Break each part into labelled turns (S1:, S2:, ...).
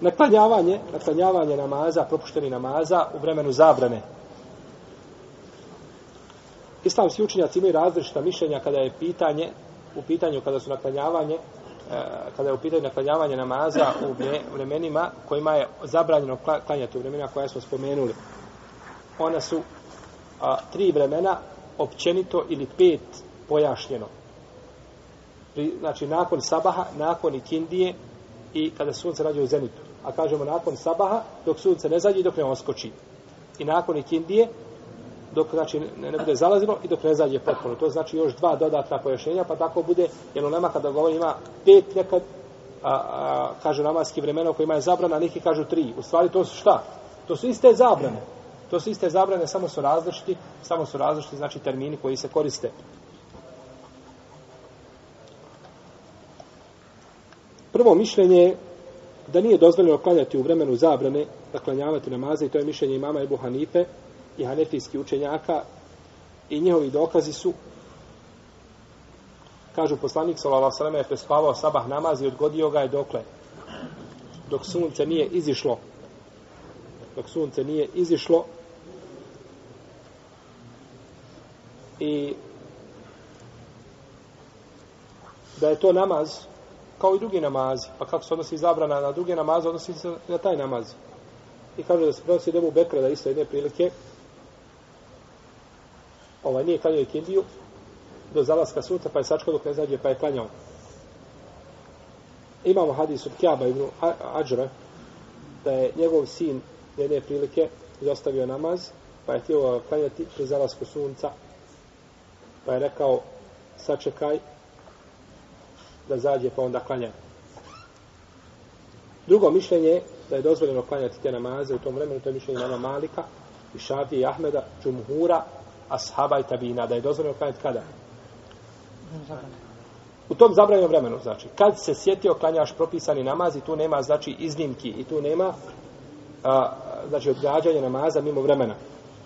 S1: Naklanjavanje, naklanjavanje namaza, propušteni namaza u vremenu zabrane. Islamski učenjaci imaju različita mišljenja kada je pitanje, u pitanju kada su naklanjavanje, e, kada je u pitanju naklanjavanje namaza u vremenima kojima je zabranjeno klanjati u vremenima koja smo spomenuli. Ona su a, tri vremena općenito ili pet pojašnjeno. Pri, znači, nakon sabaha, nakon ikindije i kada sunce rađe u zenitu. A kažemo nakon sabaha, dok sunce ne zađe i dok ne oskoči. I nakon ikindije, dok znači ne, ne bude zalazilo i dok ne zađe potpuno. To znači još dva dodatna pojašnjenja, pa tako bude, jer u nama kada govori ima pet nekad, a, a, kaže namaski vremena u kojima je zabrana, neki kažu tri. U stvari to su šta? To su iste zabrane. To su iste zabrane, samo su različiti, samo su različiti, znači termini koji se koriste. Prvo mišljenje je da nije dozvoljeno klanjati u vremenu zabrane, da klanjavati namaze, i to je mišljenje imama Ebu Hanife i hanefijski učenjaka, i njihovi dokazi su, kažu poslanik Salala Salama je prespavao sabah namaz i odgodio ga je dokle, dok sunce nije izišlo, dok sunce nije izišlo, i da je to namaz kao i drugi namazi. Pa kako se odnosi zabrana na druge namaze, odnosi se na taj namaz. I kaže da se prenosi Debu Bekra da isto jedne prilike ovaj nije klanjao ikindiju do zalaska sunca, pa je sačkao dok ne zađe, pa je klanjao. Imamo hadis od Kjaba ibn Ađra da je njegov sin jedne prilike izostavio namaz, pa je htio klanjati pri zalasku sunca, pa je rekao sačekaj da zađe pa onda klanja. Drugo mišljenje da je dozvoljeno klanjati te namaze u tom vremenu, to je mišljenje Mama Malika i Šafije i Ahmeda, Džumhura, Ashaba i Tabina, da je dozvoljeno klanjati kada? U tom zabranjenom vremenu, znači, kad se sjetio klanjaš propisani namaz i tu nema, znači, iznimki i tu nema, a, znači, odgađanje namaza mimo vremena.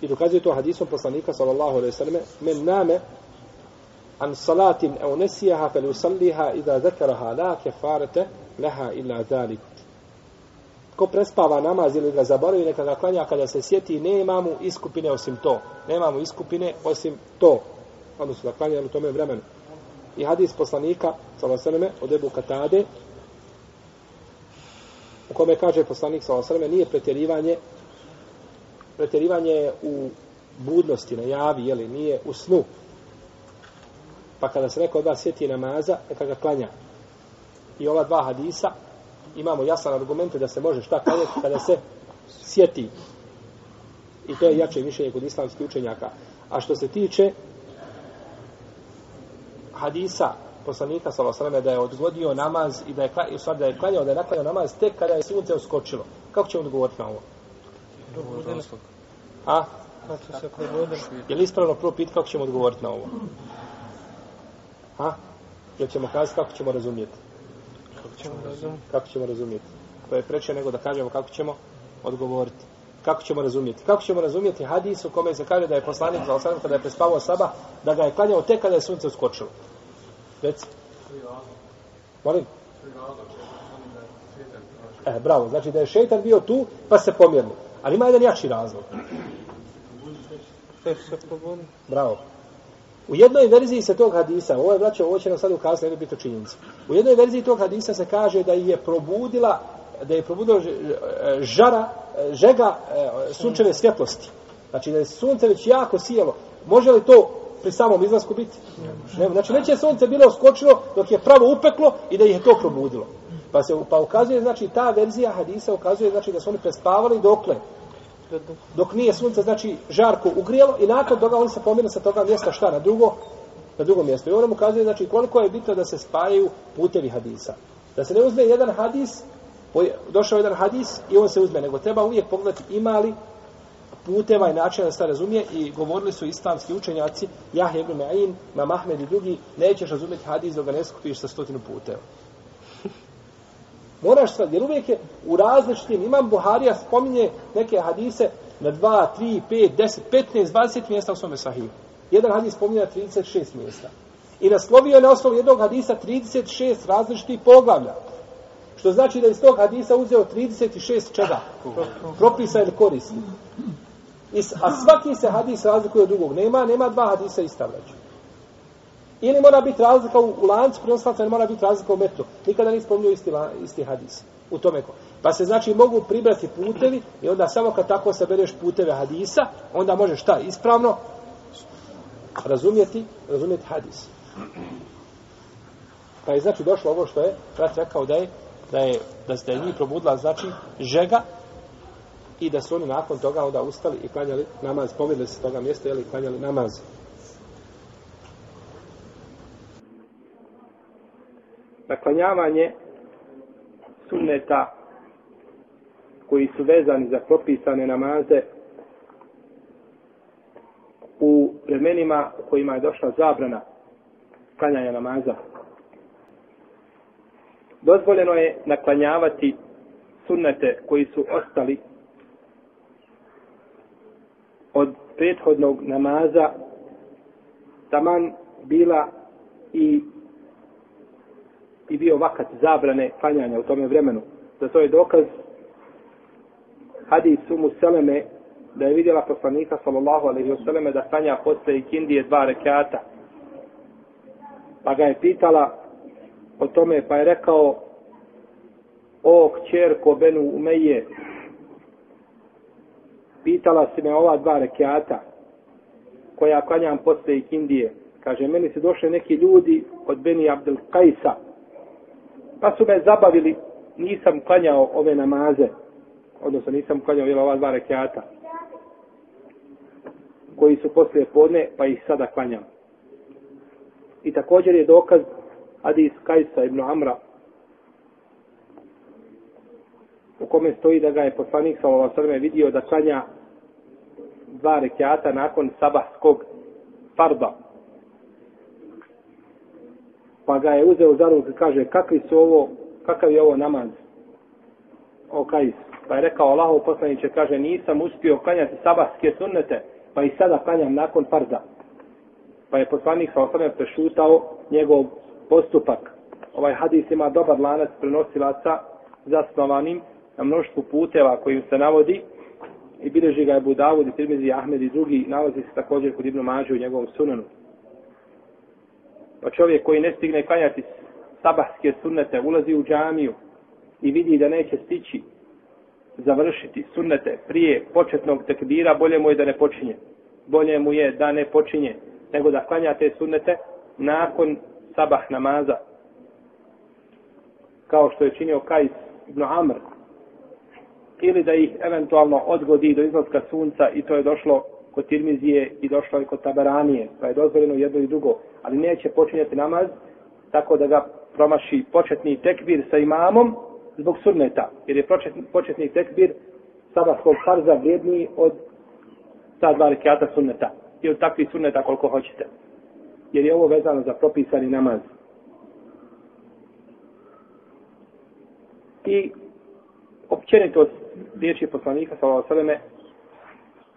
S1: I dokazuje to hadisom poslanika, sallallahu alaihi sallam, men name an salatin au nesijaha fel usalliha idha zekaraha la kefarete leha illa zalik. Ko prespava namaz ili ga zaboravi, neka ga klanja kada se sjeti, nema mu iskupine osim to. Nema mu iskupine osim to. Odnosno da klanja u tome vremenu. I hadis poslanika, salasaleme, od Ebu Katade, u kome kaže poslanik, salasaleme, nije pretjerivanje pretjerivanje u budnosti, na javi, jeli, nije u snu, Pa kada se neko od vas sjeti namaza, neka ga klanja. I ova dva hadisa, imamo jasan argument da se može šta klanjati kada se sjeti. I to je jače mišljenje kod islamskih učenjaka. A što se tiče hadisa poslanika sallallahu da je odgodio namaz i da je i sad da je klanjao da je naklanjao namaz tek kada je sunce uskočilo. Kako ćemo odgovoriti na ovo? A? Je li ispravno prvo pit kako ćemo odgovoriti na ovo? Ha? Jel ćemo kazati kako ćemo razumjeti?
S2: Kako ćemo razumjeti?
S1: Kako ćemo razumjeti? To je preče nego da kažemo kako ćemo odgovoriti. Kako ćemo razumjeti? Kako ćemo razumjeti hadis u kome se kaže da je poslanik za osam kada je prespavao saba, da ga je klanjao tek kada je sunce uskočilo? Reci. Molim? E, bravo. Znači da je šeitan bio tu, pa se pomjerno. Ali ima jedan jači razlog. Bravo. U jednoj verziji se tog hadisa, ovo je braćo, ovo će nam sad ukazati jednu bitu činjenicu. U jednoj verziji tog hadisa se kaže da je probudila, da je probudila žara, žega e, sunčeve svjetlosti. Znači da je sunce već jako sijelo. Može li to pri samom izlasku biti? Ne. Znači već je sunce bilo skočilo dok je pravo upeklo i da ih je to probudilo. Pa se pa ukazuje, znači ta verzija hadisa ukazuje znači da su oni prespavali dokle? Dok nije sunce, znači, žarko ugrijelo i nakon toga oni se pomjene sa toga mjesta šta na drugo, na drugo mjesto. I ono mu kazuje, znači, koliko je bitno da se spajaju putevi hadisa. Da se ne uzme jedan hadis, došao jedan hadis i on se uzme, nego treba uvijek pogledati imali puteva i načina da se razumije i govorili su islamski učenjaci, Jahje ibn Ma'in, Mam Ahmed i drugi, nećeš razumjeti hadis dok ga ne skupiš sa stotinu puteva. Moraš sad, jer uvijek je u različitim, imam Buharija spominje neke hadise na 2, 3, 5, 10, 15, 20 mjesta u svome sahiju. Jedan hadis spominje na 36 mjesta. I naslovio je na osnovu jednog hadisa 36 različitih poglavlja.
S2: Što znači da iz tog hadisa uzeo 36 čega? Propisa ili koristi. I, a svaki se hadis razlikuje od drugog. Nema, nema dva hadisa ista vraća. Ili mora biti razlika u, u lancu prenoslaca, ili mora biti razlika u metu. Nikada nije spominio isti, la- isti hadis. U tome ko. Pa se znači mogu pribrati putevi i onda samo kad tako sabereš puteve hadisa, onda možeš šta ispravno razumjeti, razumjeti hadis. Pa je znači došlo ovo što je brat rekao da je da je da se njih probudila znači žega i da su oni nakon toga onda ustali i klanjali namaz, pomidili se toga mjesta jeli, i klanjali namaz.
S1: Naklanjavanje sunneta koji su vezani za propisane namaze u vremenima u kojima je došla zabrana klanjanja namaza. Dozvoljeno je naklanjavati sunnete koji su ostali od prethodnog namaza taman bila i i bio vakat zabrane klanjanja u tome vremenu. Za to je dokaz hadis Umu Seleme da je vidjela poslanika sallallahu alaihi wasallam da klanja posle ikindije dva rekata. Pa ga je pitala o tome pa je rekao o kćerko Benu Umeje pitala si me ova dva rekata koja klanjam posle ikindije. Kaže, meni su došli neki ljudi od Beni Abdel Kajsa, Pa su me zabavili, nisam klanjao ove namaze, odnosno nisam klanjao jel, ova dva rekiata, koji su poslije podne, pa ih sada klanjam. I također je dokaz Hadis Kajsa ibn Amra, u kome stoji da ga je poslanik sallallahu alejhi ve vidio da klanja dva rekiata nakon sabahskog farda. Pa ga je uzeo za ruku i kaže, kakvi su ovo, kakav je ovo namaz? O kajs. Pa je rekao Allahu poslaniče, kaže, nisam uspio klanjati sabahske sunnete, pa i sada klanjam nakon farza. Pa je poslanik sa osanem prešutao njegov postupak. Ovaj hadis ima dobar lanac prenosilaca zasnovanim na mnoštvu puteva kojim se navodi i bileži ga je Budavud i Tirmizi Ahmed i drugi nalazi se također kod Ibnu Mađu u njegovom sunanu. Pa čovjek koji ne stigne klanjati sabahske sunnete, ulazi u džamiju i vidi da neće stići završiti sunnete prije početnog tekbira, bolje mu je da ne počinje. Bolje mu je da ne počinje, nego da klanja te sunnete nakon sabah namaza. Kao što je činio Kajs ibn Amr. Ili da ih eventualno odgodi do izlaska sunca i to je došlo kod Tirmizije i došlo je kod Taberanije, pa je dozvoljeno jedno i drugo, ali neće počinjati namaz tako da ga promaši početni tekbir sa imamom zbog sunneta, jer je početni, početni tekbir sabahskog farza vrijedniji od ta dva rekiata sunneta i od takvih sunneta koliko hoćete. Jer je ovo vezano za propisani namaz. I općenito riječi poslanika sallallahu alejhi ve selleme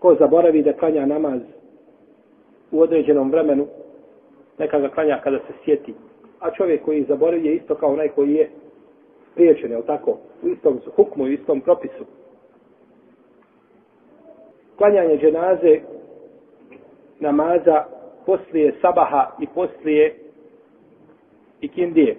S1: ko zaboravi da klanja namaz u određenom vremenu, neka ga klanja kada se sjeti. A čovjek koji zaboravi je isto kao onaj koji je priječen, je tako? U istom hukmu, u istom propisu. Klanjanje dženaze namaza poslije sabaha i poslije ikindije.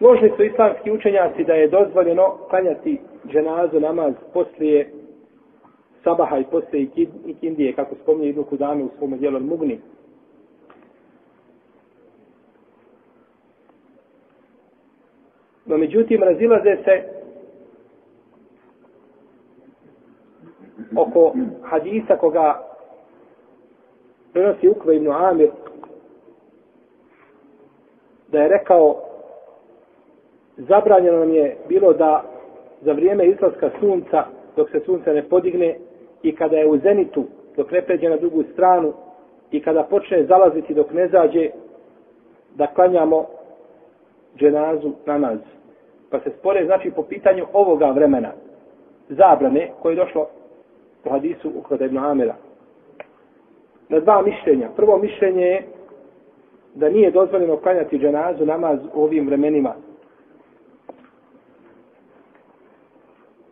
S1: Složni su islamski učenjaci da je dozvoljeno klanjati dženazu namaz poslije sabaha i poslije ikindije, kako spominje Ibn Kudame u svome dijelu Mugni. No međutim, razilaze se oko hadisa koga prenosi Ukva ibn Amir da je rekao zabranjeno nam je bilo da za vrijeme izlaska sunca, dok se sunce ne podigne, i kada je u zenitu, dok ne pređe na drugu stranu, i kada počne zalaziti dok ne zađe, da klanjamo dženazu namaz. Pa se spore, znači, po pitanju ovoga vremena, zabrane, koje je došlo u hadisu Ukrada ibn Amira. Na dva mišljenja. Prvo mišljenje je da nije dozvoljeno klanjati dženazu namaz u ovim vremenima.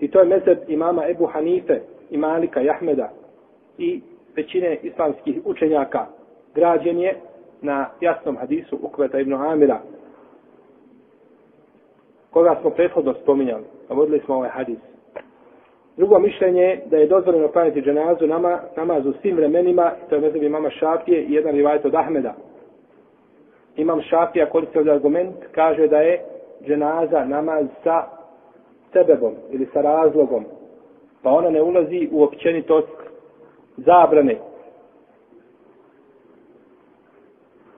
S1: I to je mezeb imama Ebu Hanife i Malika i Ahmeda i većine islamskih učenjaka. Građen je na jasnom hadisu Ukveta ibn Amira, koga smo prethodno spominjali, a vodili smo ovaj hadis. Drugo mišljenje je da je dozvoljeno klanjati dženazu nama, namaz u svim vremenima, to je mezeb imama Šafije i jedan rivajt od Ahmeda. Imam Šafija koristi ovdje argument, kaže da je dženaza namaz sa sebebom ili sa razlogom, pa ona ne ulazi u općenitost zabrane.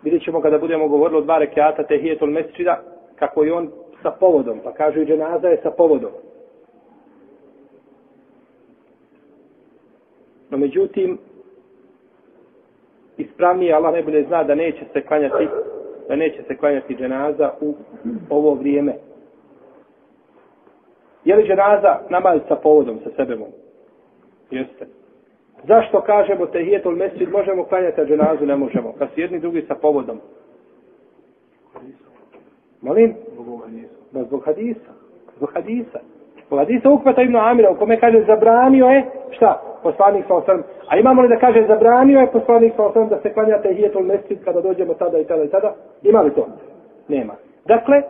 S1: Vidjet ćemo kada budemo govorili o dva rekiata tehijetul mesčida, kako je on sa povodom, pa kažu i dženaza je sa povodom. No međutim, ispravnije Allah najbolje zna da neće se klanjati da neće se klanjati dženaza u ovo vrijeme. Je li dženaza namaz sa povodom, sa sebemom? Jeste. Zašto kažemo tehijetul mesjid možemo klanjati, a dženazu ne možemo? Kad su jedni drugi sa povodom. Molim? Da zbog hadisa. Zbog hadisa. Zbog hadisa ukvata Ibn Amira u kome kaže zabranio je, šta? Poslanik sa osam. A imamo li da kaže zabranio je poslanik sa osam da se klanja tehijetul mesjid kada dođemo tada i tada i tada? Ima li to? Nema. Dakle,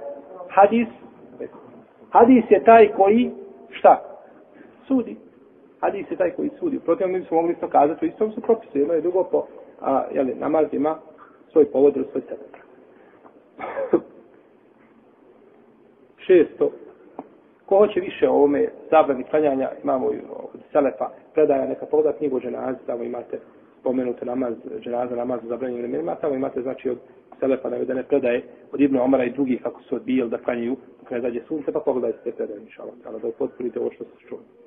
S1: hadis Hadis je taj koji, šta? Sudi. Hadis je taj koji sudi. Protiv mi smo mogli isto kazati, isto su propisu, jedno je drugo po, a, jeli, namaz ima svoj povod ili svoj sebe. Šesto. Ko hoće više o ovome zabrani klanjanja, imamo i od Selefa predaja neka pogleda knjigu dženazi, tamo imate spomenute namaz, dženaza, namaz u zabranjenim vremenima, tamo imate znači od Selefa navedene predaje od Ibnu Omara i drugih kako su odbijali da klanjaju kada zađe sunce, pa pogledajte te predaje, inša Allah, da upotpunite ovo što se čuo.